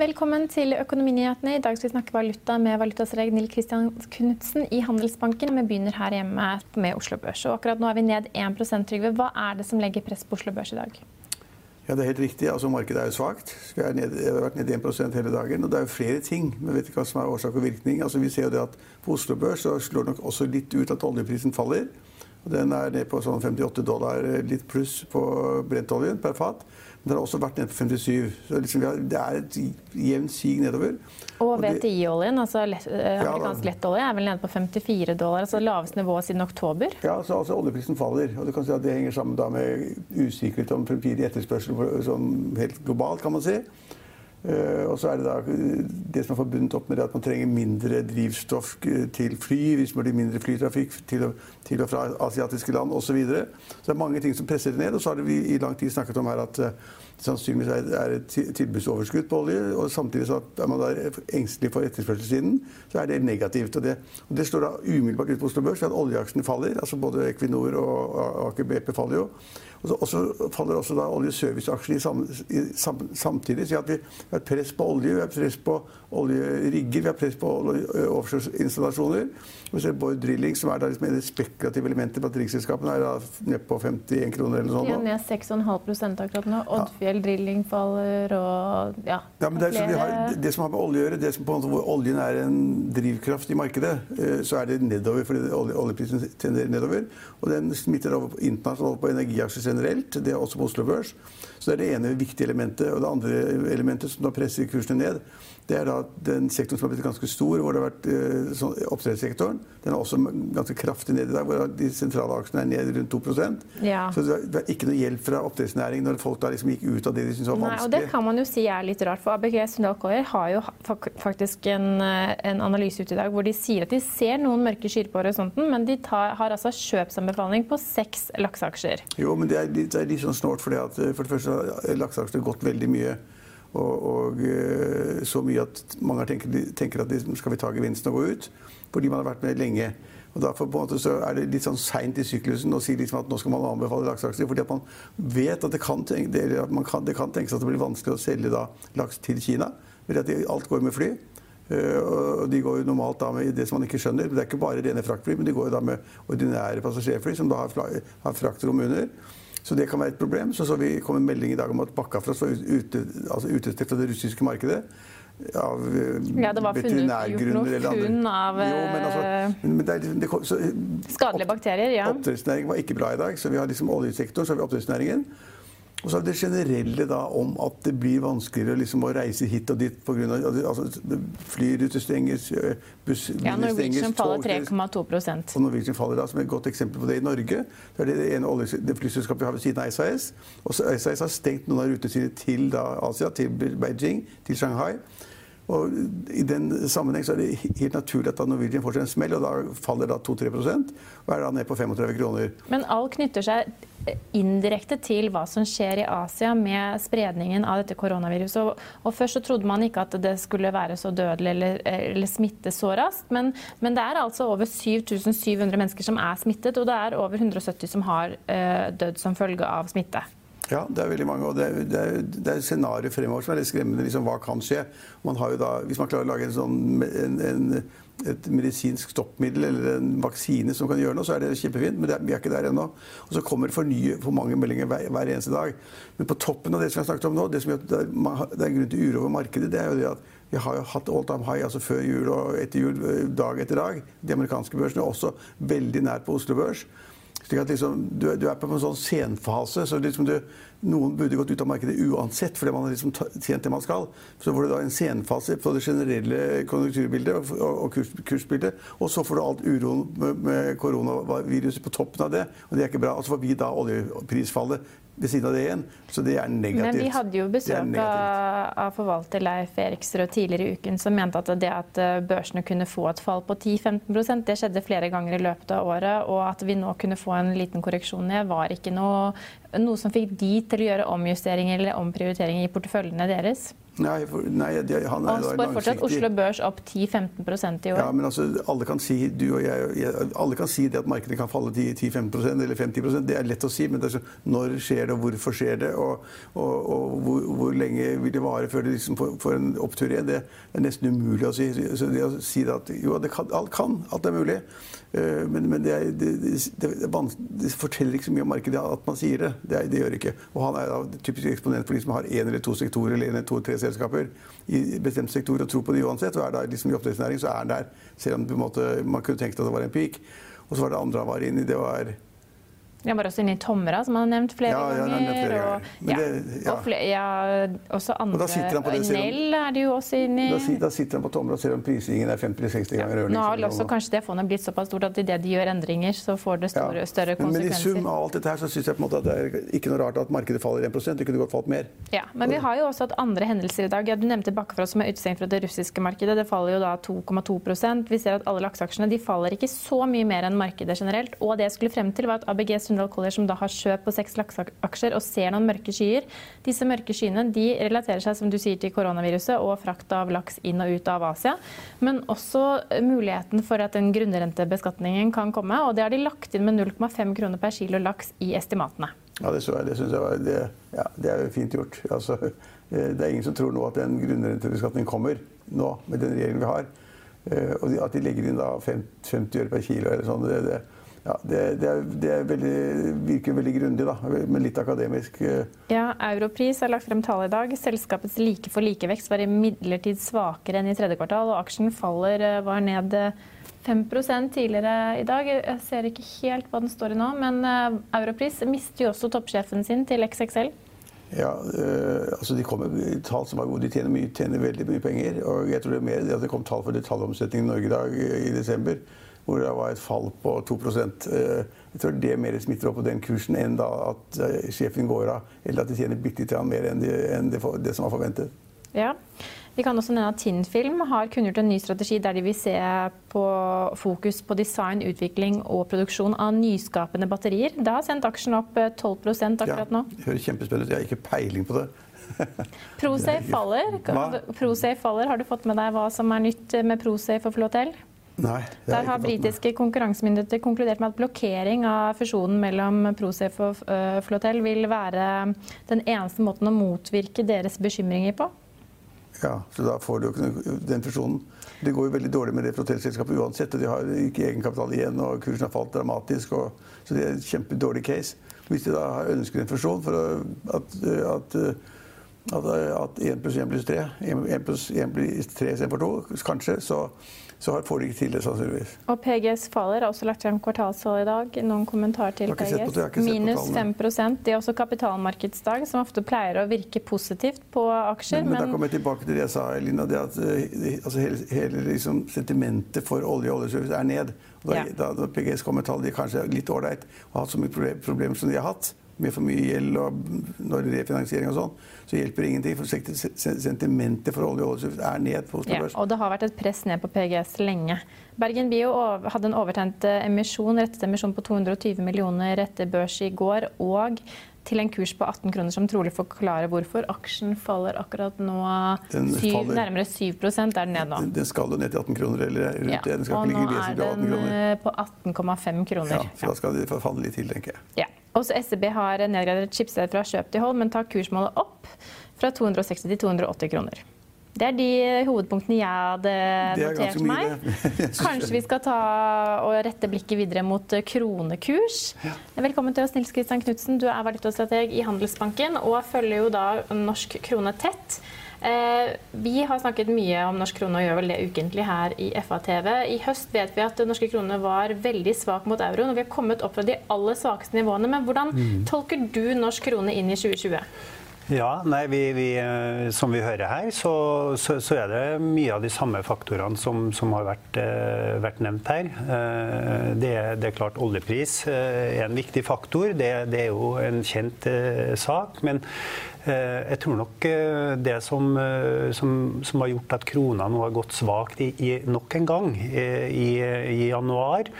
Velkommen til Økonominyhetene. I dag skal vi snakke valuta med valutastrateg Nils Kristian Knutsen i Handelsbanken. Vi begynner her hjemme med Oslo Børs. Og akkurat nå er vi ned 1% Trygve. Hva er det som legger press på Oslo Børs i dag? Ja, Det er helt riktig. Altså, Markedet er jo svakt. Vi har vært ned 1% hele dagen. Og det er jo flere ting. Men vet ikke hva som er årsak og virkning. Altså, vi ser jo det at På Oslo Børs så slår det nok også litt ut at oljeprisen faller. Den er ned på sånn 58 dollar, litt pluss på brentoljen per fat. Men den har også vært ned på 57. Så liksom, det er et jevnt sig nedover. Og VTI-oljen, altså lett, amerikansk lettolje, er vel nede på 54 dollar. altså Laveste nivå siden oktober? Ja, så altså oljeprisen faller. og du kan si at Det henger sammen med usikkerhet om fremtidig etterspørsel sånn helt globalt, kan man si. Uh, og så er det da det som er forbundet opp med det at man trenger mindre drivstoff til fly, hvis man blir mindre flytrafikk til og, fra asiatiske land osv. Så, videre. så det er mange ting som presser det ned. Og så har vi i lang tid snakket om her at uh, sannsynligvis er et tilbudsoverskudd på olje. Og samtidig så er man da engstelig for etterspørselssiden, så er det negativt. Og det, og det slår da umiddelbart ut på Oslo Børs at oljeaksjene faller. altså Både Equinor og Aker BP faller jo. Og så, faller også da oljeserviceaksjene sam, samtidig. Så at vi har press på olje, vi har press på oljerigger, vi har press på offshoreinstallasjoner. Vi ser Bård Drilling, som er da liksom det spekulative elementet blant riksselskapene, er da nede på 51 kroner eller noe sånt. Ja, ned 6,5 akkurat nå. Oddfjell Drilling faller og ja. ja men det, flere... har, det, som har med olje å gjøre, det som på en måte hvor oljen er en drivkraft i markedet, eh, så er det nedover fordi oljeprisen tenderer nedover. Og den smitter over internasjonalt på energiaksjer generelt. Det er også på Oslo Børs. Så det er det ene viktige elementet. Og det andre elementet som da presser kursene ned, det er da den sektoren som har blitt ganske stor, hvor det har vært eh, sånn, oppdrettssektoren. Den er også ganske kraftig ned i dag, hvor de sentrale aksjene er ned rundt 2 ja. Så det er ikke noe hjelp fra oppdrettsnæringen når folk da liksom gikk ut av det de syntes var vanskelig. Nei, og Det kan man jo si er litt rart, for ABG Sundal Collier har jo faktisk en, eh, en, analyse ute i dag hvor de sier at de ser noen mørke skyer på horisonten, men de tar, har altså kjøpsanbefaling på seks lakseaksjer. Jo, men det er litt, det er litt sånn snålt, at, eh, for det første har lakseaksjene gått veldig mye. Og, og, eh, så mye at mange tenker, tenker at de, skal vi ta gevinsten og gå ut? Fordi man har vært med lenge. Og derfor på en måte så er det litt sånn seint i syklusen å si liksom at nå skal man anbefale lakseaksjer. Fordi at man vet at det kan, tenke, at kan, det kan tenkes at det blir vanskelig å selge da, laks til Kina. Fordi at alt går med fly. Uh, og de går jo normalt da med det som man ikke skjønner. Det er ikke bare rene fraktfly, men de går jo da med ordinære passasjerfly som da har, har fraktrom under. Så det kan være et problem. Så, så vi kom en melding i dag om at Bakkafrost var ute, altså utestengt fra det russiske markedet. Av ja, det var veterinærgrunner eller andre. Funn av jo, men altså, eh, men, men det, det kom, så, skadelige bakterier. ja. Oppdrettsnæringen var ikke bra i dag. så Vi har liksom oljesektoren, så har vi oppdrettsnæringen. Og så er det generelle da om at det blir vanskeligere liksom å reise hit og dit pga. Altså, flyruter stenges, bussruter ja, Norwegian faller 3,2% Og Norwegian faller da, Som et godt eksempel på det i Norge. Det er det ene olje, det flyselskapet vi har ved siden av SAS. Og SAS har stengt noen av rutene sine til da, Asia, til Beijing, til Shanghai. Og I den sammenheng så er det helt naturlig at da Norwegian får seg en smell, og da faller da 2-3 og er da ned på 35 kroner. Men alt knytter seg indirekte til hva som skjer i Asia med spredningen av dette koronaviruset. Og, og Først så trodde man ikke at det skulle være så dødelig eller, eller smitte så raskt. Men, men, det er altså over 7700 mennesker som er smittet, og det er over 170 som har uh, dødd som følge av smitte. Ja, det er veldig mange. Og det er, det er, er scenario fremover som er litt skremmende. Liksom, hva kan skje? Man da, hvis man klarer å lage en sånn, en, en, et medisinsk stoppmiddel eller en vaksine som kan gjøre noe, så er det kjempefint. Men det, vi er ikke der ennå. Og så kommer det for, nye, for mange meldinger hver, hver, eneste dag. Men på toppen av det som jeg snakket om nå, det som gjør at det er, grunn til uro over markedet, det er jo det at vi har jo hatt all time high altså før jul og etter jul, dag etter dag. De amerikanske børsene er også veldig nært på Oslo Børs. Slik at liksom, du, du, er på en sånn senfase. så liksom du, Noen burde gått ut av markedet uansett fordi man har liksom tjent det man skal. Så får du da en senfase på det generelle konjunkturbildet og, og, kurs, kursbildet. Og så får du alt uroen med, med koronaviruset på toppen av det. Og det er ikke bra. Og så får vi da oljeprisfallet ved siden av det igjen. Så det er negativt. Men vi hadde jo besøk av, forvalter Leif Eriksrød tidligere i uken som mente at det at eh, børsene kunne få et fall på 10-15% det skjedde flere ganger i løpet av året. Og at vi nå kunne få en liten korreksjon ned, var ikke noe, noe som fikk de til å gjøre omjusteringer eller omprioriteringer i porteføljene deres. Nei, for, nei det, han er, og spår fortsatt Oslo Børs opp 10-15% i år. Ja, men altså, alle kan si du og jeg, jeg, alle kan si det at markedet kan falle 10-15% eller 50 Det er lett å si, men det så, når skjer det, og hvorfor skjer det? Og, og, og hvor, hvor, lenge vil det vare før det liksom får, får, en opptur igjen? Det er nesten umulig å si. Så det å si at jo, det kan, alt kan, alt er mulig. Eh, men, men det, er, det, det, det, forteller ikke så mye om markedet at man sier det. Det, det gjør det ikke. Og han er da typisk eksponent for de som har én eller to sektorer eller en eller to tre selskaper i bestemt sektor og tro på det uansett. Og er da liksom i oppdrettsnæring, så er den der. Selv om måte, man kunne tenkt at det var en peak. Og så var det andre han var inne i. Det var jeg bare også inni i Tomra, som han har nevnt flere ja, ganger. Nevnt flere og, ganger. det, ja. og flere, ja, også andre. Nell er det jo også inni. i. Da, da, sitter han på Tomra og ser om prisingen er 50-60 ganger Nå har også kanskje det fondet blitt såpass stort at idet de gjør endringer, så får det store, større konsekvenser. Men, men, i sum av alt dette her, så syns jeg på en måte at det er ikke noe rart at markedet faller 1 Det kunne godt falt mer. Ja, Men vi har jo også hatt andre hendelser i dag. du nevnte Bakkefrost som er utestengt fra det russiske markedet. Det faller jo da 2,2% Vi ser at alle lakseaksjene de faller ikke så mye mer enn markedet generelt. Og det jeg skulle frem til, var at ABG Sundal Collier, som da har kjøp på seks lakseaksjer og ser noen mørke skyer. Disse mørke skyene de relaterer seg som du sier, til koronaviruset og frakt av laks inn og ut av Asia. Men også muligheten for at den grunnrentebeskatningen kan komme. Og det har de lagt inn med 0,5 kroner per kilo laks i estimatene. Ja, det så jeg. Det syns jeg var det, ja, det er fint gjort. Altså, eh, det er ingen som tror nå at den grunnrentebeskatningen kommer nå, med den regjeringen vi har. Eh, og at de legger inn da 50 øre per kilo eller sånn, det, det ja, det, det, er, det er veldig, virker veldig grundig, da, men litt akademisk. Eh. Ja, Europris har lagt frem tall i dag. Selskapets like for likevekst var imidlertid svakere enn i tredje kvartal, og aksjen faller eh, var ned 5 eh, tidligere i dag. Jeg ser ikke helt hva den står i nå, men Europris mister jo også toppsjefen sin til XXL. Ja, øh, altså De kommer tall som er gode. De tjener, mye, tjener veldig mye penger. og jeg tror det er mer det at det kom tall for detaljomsetningen i Norge i dag i desember hvor det var et fall på 2 eh, Jeg tror det mer smitter opp på den kursen enn at eh, sjefen går av, eller at de tjener bitte litt mer enn, det, enn det, det som var forventet. Ja. Vi kan også nevne at Tinnfilm har kunngjort en ny strategi der de vil se på fokus på design, utvikling og produksjon av nyskapende batterier. Det har sendt aksjen opp 12 eh, akkurat nå. Ja, det høres kjempespennende ut. Jeg har ikke peiling på det. Prosafe faller. Prosafe faller. Har du fått med deg hva som er nytt med Prosafe og Flotel? Nei, Der har britiske konkurransemyndigheter konkludert med at blokkering av fusjonen mellom Procef og uh, Flotel vil være den eneste måten å motvirke deres bekymringer på. Ja, så da får du jo ikke den fusjonen. Det går jo veldig dårlig med det flotellselskapet uansett. og De har ikke egenkapital igjen, og kursen har falt dramatisk. Og, så det er et kjempedårlig case. Hvis de da ønsker en fusjon for at, at, at, at 1 pluss 1 pluss 3 1 pluss 1 blir 3 istedenfor 2, kanskje, så så får de ikke til det, sannsynligvis. Og PGS faller, har også lagt frem kvartalstall i dag. Noen kommentarer til PGS? Minus 5% Det er også kapitalmarkedsdag, som ofte pleier å virke positivt på aksjer. Men, men, men da kommer jeg tilbake til det jeg sa, Elina. Det at eh, altså, hele, hele liksom, sentimentet for olje og oljeservice er ned. Da, ja. da, da PGS kommer tall de kanskje er litt ålreit og har hatt så mye problemer som de har hatt, med for mye gjeld og når refinansiering og sånn, så hjelper det ingenting. For sentimentet for olje og oljeservice er ned på Oslo Børs. Ja, og det har vært et press ned på PGS lenge. Bergen Bio hadde en overtent eh, emisjon, rettet emisjon på 220 millioner etter børs i går. og til en kurs på 18 kroner, som trolig forklarer hvorfor. Aksjen faller akkurat nå syv, nærmere 7 er den ned nå. Den skal jo ned til 18 kroner eller rundt ja. det. Den skal og ikke ligge vesentlig på 18 kroner. Nå er den på 18,5 kroner. Ja, så da skal de falle litt til, tenker jeg. Ja. Også SEB har nedgradert chipset fra kjøp til hold, men tar kursmålet opp fra 260 til 280 kroner. Det er de hovedpunktene jeg hadde notert meg. Kanskje vi skal ta og rette blikket videre mot kronekurs. Ja. Velkommen til oss, Nils Kristian Knutsen. Du er valutastrateg i Handelsbanken og følger jo da norsk krone tett. Eh, vi har snakket mye om norsk krone og gjør vel det ukentlig her i FA-TV. I høst vet vi at norske krone var veldig svak mot euroen, og vi har kommet opp fra de aller svakeste nivåene. Men hvordan mm. tolker du norsk krone inn i 2020? Ja, nei, vi, vi, eh, Som vi hører her, så, så, så, er det mye av de samme faktorene som, som har vært, uh, vært, nevnt her. Uh, det, det, er klart oljepris er en viktig faktor. Det, det er jo en kjent sak. Men jeg tror nok det som, som, som, har gjort at krona nå har gått svakt i, i, nok en gang i, i januar,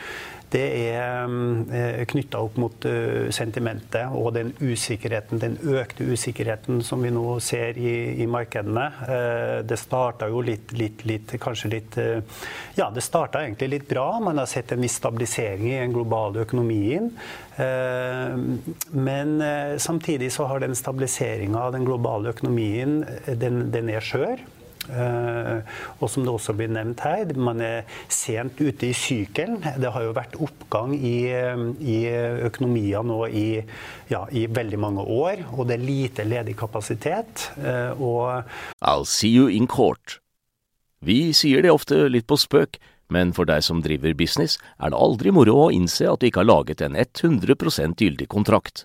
det er eh, knytta opp mot eh, sentimentet og den usikkerheten, den økte usikkerheten som vi nå ser i, i markedene. Eh, det starta jo litt, litt, litt, kanskje litt Ja, det starta egentlig litt bra. Man har sett en viss stabilisering i den globale økonomien. Men samtidig så har den stabiliseringa av den globale økonomien, den, den er skjør. Eh, og som det også blir nevnt her, man er sent ute i sykelen. Det har jo vært oppgang i, i økonomier nå i, ja, i, veldig mange år, og det er lite ledig kapasitet. Eh, og I'll see you in court. Vi sier det ofte litt på spøk, men for deg som driver business, er det aldri moro å innse at du ikke har laget en 100% gyldig kontrakt.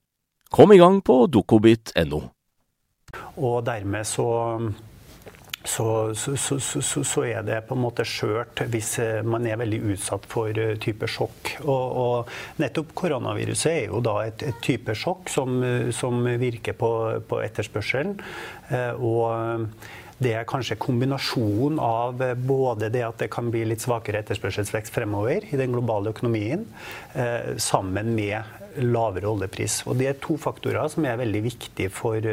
Kom i gang på dokobit.no. Og dermed så så, så, så, så, er det på en måte skjørt hvis eh, man er veldig utsatt for eh, type sjokk. Og, og nettopp koronaviruset er jo da et, et type sjokk som, som virker på, på etterspørselen. Eh, og det er kanskje kombinasjonen av både det at det kan bli litt svakere etterspørselsvekst fremover i den globale økonomien, sammen med lavere oljepris. Og Det er to faktorer som er veldig viktige for,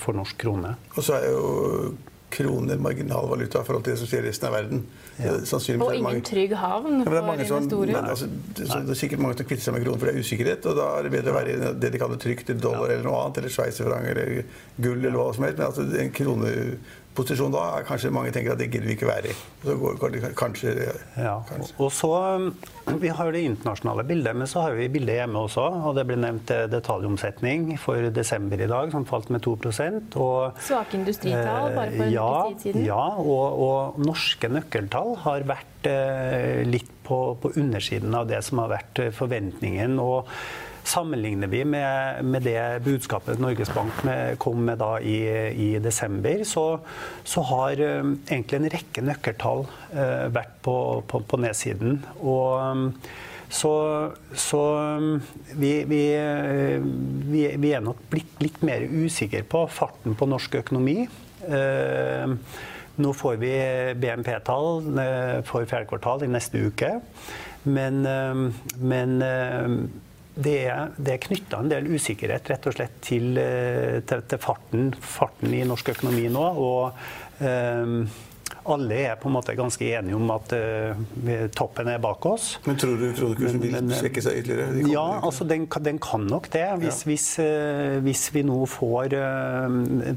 for norsk krone. Og så er jo kroner marginalvaluta i forhold til det som skjer i resten av verden. Ja. Og ingen trygg havn for ja, investorer. Men, altså, det, det, er sikkert mange som kvitter seg med kroner for det er usikkerhet. Og da er det bedre å være i det de kaller trygt dollar ja. eller noe annet, eller sveitserfranc eller gull eller hva som helst. Men altså, en krone posisjon da er kanskje mange tenker at det gidder vi ikke være i. Så går, det kanskje, ja. kanskje. Og så, Vi har det internasjonale bildet, men så har vi bildet hjemme også. og Det ble nevnt eh, detaljomsetning for desember i dag, som falt med 2 og, Svake industritall bare for en ja, tid siden? Ja, og, og, norske nøkkeltall har vært eh, litt på, på undersiden av det som har vært forventningen. og Sammenligner vi med, med det budskapet Norges Bank med, kom med da i, i desember, så, så, har um, egentlig en rekke nøkkeltall uh, vært på, på, på, nedsiden. Og um, så, så um, vi, vi, vi, vi, er nok blitt litt mer usikre på farten på norsk økonomi. Uh, nå får vi BNP-tall for fjerde kvartal i neste uke. Men, men det er, det knytta en del usikkerhet rett og slett til, eh, til, til farten, farten, i norsk økonomi nå. og um, alle er på en måte ganske enige om at uh, toppen er bak oss. Men tror du kronekursen vil svekke seg ytterligere? Ja, altså den, den, kan nok det. Hvis, ja. hvis, uh, hvis vi nå får uh,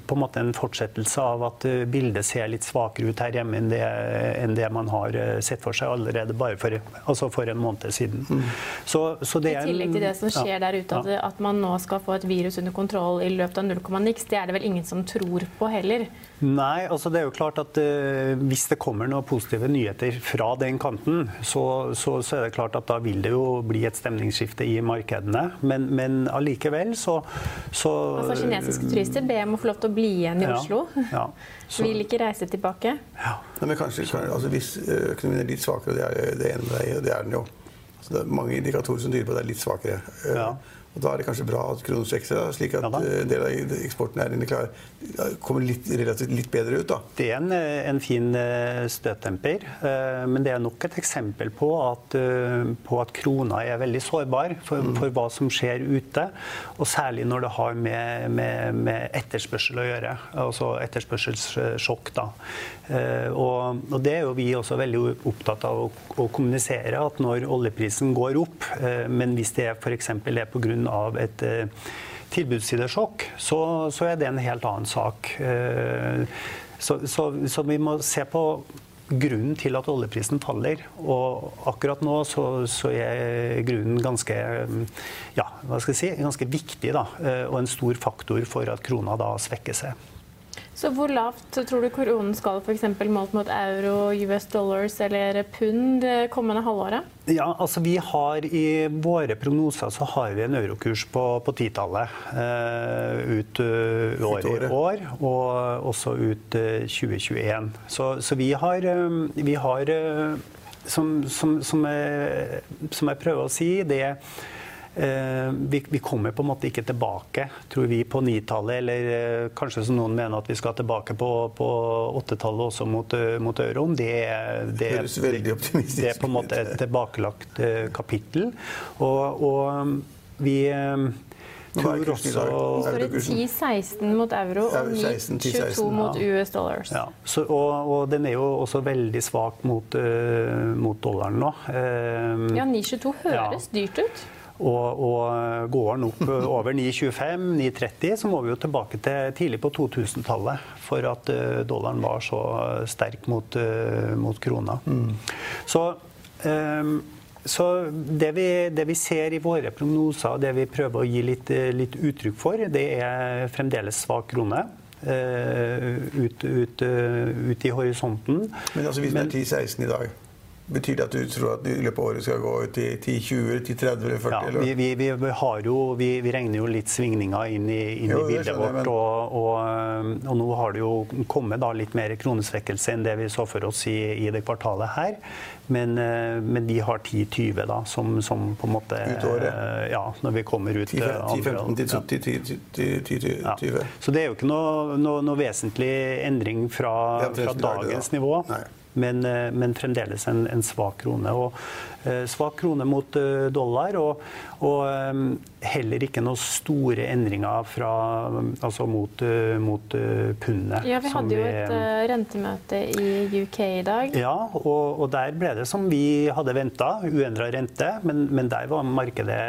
på en måte en fortsettelse av at bildet ser litt svakere ut her hjemme enn det, enn det man har sett for seg allerede bare for, altså for en måned siden. Mm. Så, så I tillegg til det som skjer ja, der ute, at, at, man nå skal få et virus under kontroll i løpet av null komma niks, det er det vel ingen som tror på heller? Nei, altså det er jo klart at uh, hvis det kommer noen positive nyheter fra den kanten, så, så, så, er det klart at da vil det jo bli et stemningsskifte i markedene. Men, men allikevel så, så Altså Kinesiske turister ber om å få lov til å bli igjen i Oslo. Ja, så, vil ikke reise tilbake. Ja. men kanskje, altså, Hvis økonomien er litt svakere, det er det ene med det er den jo. Så det er mange indikatorer som tyder på at det er litt svakere. Ja. Og Da er det kanskje bra at kronen svekker seg, slik at ja, en eh, del av eksportnæringene klar, kommer litt, relativt litt bedre ut. da. Det er en, eh, en fin støtdemper, støttemper, men det er nok et eksempel på at, på at krona er veldig sårbar for, mm. for, hva som skjer ute. Og særlig når det har med, med, med etterspørsel å gjøre. Altså etterspørselssjokk. da. Og, og, det er jo vi også veldig opptatt av å, å kommunisere, at når oljeprisen går opp, men hvis det f.eks. er pga av et eh, tilbudssidesjokk, så, så, er det en helt annen sak. Eh, så, så, så, vi må se på grunnen til at oljeprisen faller. Og akkurat nå så, så er grunnen ganske, ja, si, ganske viktig, da, eh, og en stor faktor for at krona da svekker seg. Så hvor lavt tror du koronen skal f.eks. målt mot euro, US dollars eller pund det kommende halvåret? Ja, altså vi har I våre prognoser så har vi en eurokurs på, på titallet uh, ut uh, året i år, og også ut uh, 2021. Så, så, vi har, vi har som, som, som, jeg, som jeg prøver å si, det er Eh, vi, vi, kommer på en måte ikke tilbake, tror vi, på nitallet. Eller eh, kanskje som noen mener at vi skal tilbake på, på åttetallet også mot, eh, mot euroen. Det, det, det, det, er på en måte et tilbakelagt kapittel. Og, og vi tror også Det står 10-16 mot euro og 9-22 mot US dollars. Ja. Så, og, og, den er jo også veldig svak mot, uh, mot dollaren nå. Uh, ja, 9-22 høres ja. dyrt ut. Og, og går den opp over 9,25-9,30, så må vi jo tilbake til tidlig på 2000-tallet for at eh, dollaren var så sterk mot, eh, mot krona. Mm. Så, um, så det, vi, det, vi, ser i våre prognoser, det vi prøver å gi litt, litt uttrykk for, det er fremdeles svak krone. Ut, ut, ut, i horisonten. Men altså hvis det er 10-16 i dag? Betyr det at du tror at i løpet av året skal gå ut til 10-20, 10-30 eller 40? Ja, vi, vi, vi, jo, vi, regner jo litt svingninger inn i, inn jo, i bildet vårt. Men... Og, og, og, nå har det jo kommet litt mer kronesvekkelse enn det vi så for oss i, i det kvartalet her. Men, eh, men de har 10-20 da, som, som, på en måte Ut året? Eh, ja, når vi kommer ut 10-15 til 10-20? Ja. Så det er jo ikke noe, noe, noe vesentlig endring fra, fra dagens nivå. Nei men, eh, men fremdeles en, en, svak krone. Og, eh, svak krone mot eh, dollar, og, og, heller ikke noen store endringer fra, altså mot, mot pundet. Ja, Vi hadde jo et rentemøte i UK i dag. Ja, og, og der ble det som vi hadde venta, uendra rente. Men, men, der var markedet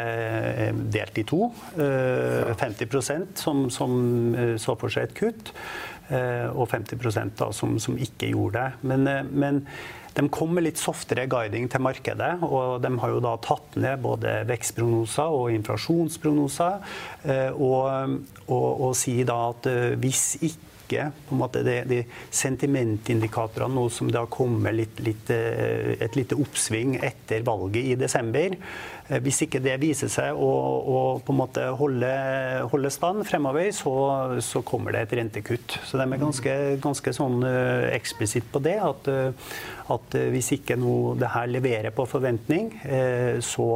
delt i to. 50% som, som så for seg et kutt. Eh, og 50 da, som, som, ikke gjorde det. Men, eh, men, de kom med litt softere guiding til markedet, og de har jo da tatt ned både vekstprognoser og inflasjonsprognoser. Eh, og, og, og sier da at hvis ikke en måte, de, de sentimentindikatorene nå som det har kommet litt, litt, eh, et lite oppsving etter valget i desember. Eh, hvis ikke det viser seg å, å på en måte holde, holde stand fremover, så, så, kommer det et rentekutt. Så de er ganske, ganske sånn eh, eksplisitt på det. At, at hvis ikke noe det her leverer på forventning, så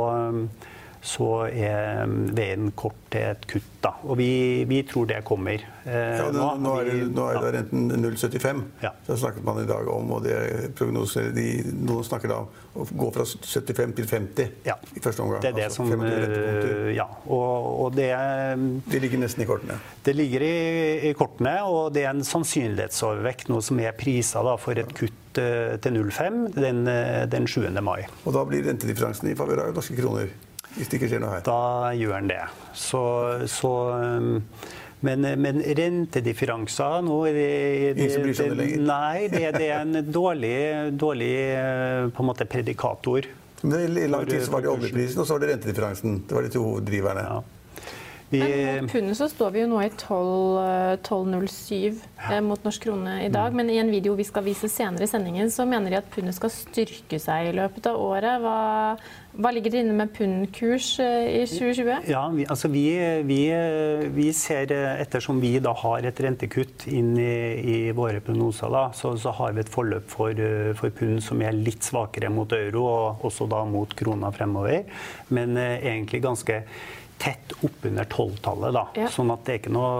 så er um, veien kort til et kutt. Da. Og vi, vi tror det kommer. Eh, ja, nå, nå, er, det, nå er det renten 0,75. Ja. Så snakket man i dag om, og det er prognoser de, Noen snakker da om å gå fra 75 til 50 ja. i første omgang. Det er det altså, som uh, Ja. Og, og det um, Det ligger nesten i kortene? Det ligger i, i kortene, og det er en sannsynlighetsovervekt, noe som er prisa for et kutt uh, til 0,5 den, uh, den 7. mai. Og da blir rentedifferansen i favør av norske kroner? Hvis det ikke skjer noe her? Da gjør den det. Så, så um, men, men rentedifferanser nå er det, det, Ingen det, Nei, det, det, er en dårlig, dårlig eh, på en måte predikator. Men I lang tid så var det oljeprisen og så var det rentedifferansen. Det var de to hoveddriverne. Ja. Vi, men mot pundet så står vi jo nå i 12,07 eh, eh, mot norsk krone i dag. Mm. Men i en video vi skal vise senere i sendingen, så mener de at pundet skal styrke seg i løpet av året. Hva, hva ligger det inne med pundkurs eh, i 2020? Ja, vi, altså vi, vi, vi, ser, ettersom vi da har et rentekutt inn i, i våre prognoser, da, så, så, har vi et forløp for, for pund som er litt svakere mot euro, og også da mot krona fremover. Men egentlig ganske tett oppunder tolvtallet. da. Ja. Sånn at det er ikke noe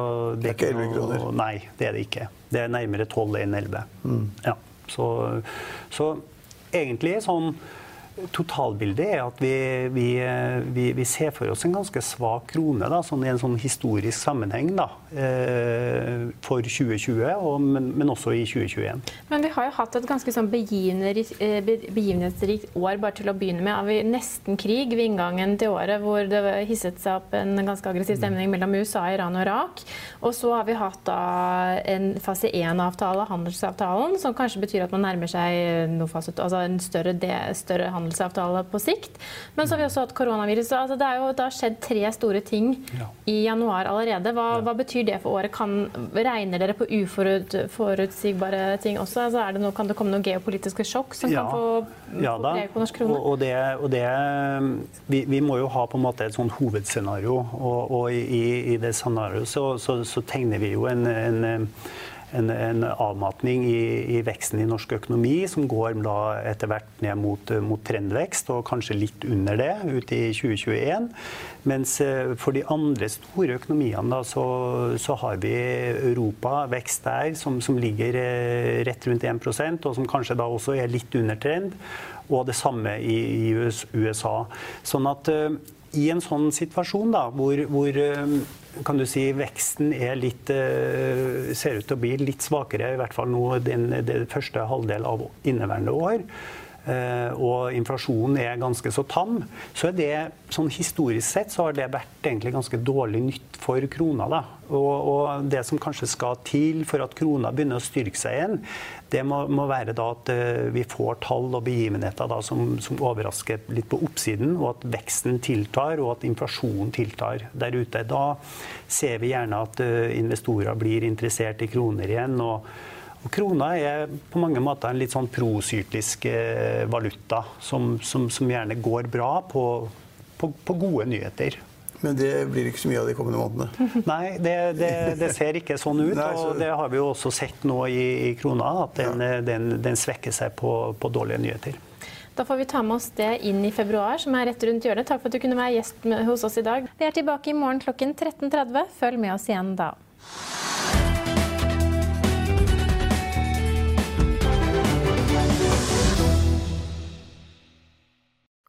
Det er ikke 11 kroner? Nei, det er det ikke. Det er nærmere 12 enn 11. Mm. Ja. Så, så egentlig sånn totalbildet er at vi, vi, vi, vi, ser for oss en ganske svak krone da, sånn i en sånn historisk sammenheng da, eh, for 2020, og, men, men, også i 2021. Men vi har jo hatt et ganske sånn eh, begivenhetsrikt år bare til å begynne med. Har vi nesten krig ved inngangen til året, hvor det hisset seg opp en ganske aggressiv stemning mellom USA, Iran og Irak. Og så har vi hatt da en fase 1-avtale, handelsavtalen, som kanskje betyr at man nærmer seg noe fase, altså en større, større handelsavtale handelsavtale på sikt. Men så har vi også hatt koronaviruset. Altså det, jo, det, har skjedd tre store ting ja. i januar allerede. Hva, ja. hva, betyr det for året? Kan, regner dere på uforutsigbare ting også? Altså det noe, kan det komme noen geopolitiske sjokk som ja. kan få, ja, da. på norsk krone? Og, og, det, og det vi, vi, må jo ha på en måte et sånn hovedscenario, og, og i, i, det scenarioet så, så, så, tegner vi jo en, en en, en avmatning i, i, veksten i norsk økonomi, som går etter hvert ned mot, mot, trendvekst, og kanskje litt under det ut i 2021. Mens eh, for de andre store økonomiene da, så, så har vi Europa, vekst der, som, som ligger eh, rett rundt 1% og som kanskje da også er litt under trend. Og det samme i, i USA. Sånn at eh, i en sånn situasjon da, hvor, hvor kan du si, veksten litt, eh, ser ut til å bli litt svakere, i hvert fall nå den, den første halvdel av inneværende år. Eh, og inflasjonen er ganske så tam, så er det sånn historisk sett så har det vært egentlig ganske dårlig nytt for krona. da. Og, og det som kanskje skal til for at krona begynner å styrke seg igjen, det må, må være da at uh, vi får tall og begivenheter da, som, som, overrasker litt på oppsiden, og at veksten tiltar og at inflasjonen tiltar der ute. Da ser vi gjerne at uh, investorer blir interessert i kroner igjen. og Krona er på mange måter en litt sånn prosyklisk eh, valuta, som, som, som, gjerne går bra på, på, på, gode nyheter. Men det blir ikke så mye av de kommende månedene? Nei, det, det, det ser ikke sånn ut. Nei, så... Og det har vi jo også sett nå i, i krona, at den, ja. den, den, svekker seg på, på dårlige nyheter. Da får vi ta med oss det inn i februar, som er rett rundt hjørnet. Takk for at du kunne være gjest hos oss i dag. Vi er tilbake i morgen klokken 13.30. Følg med oss igjen da.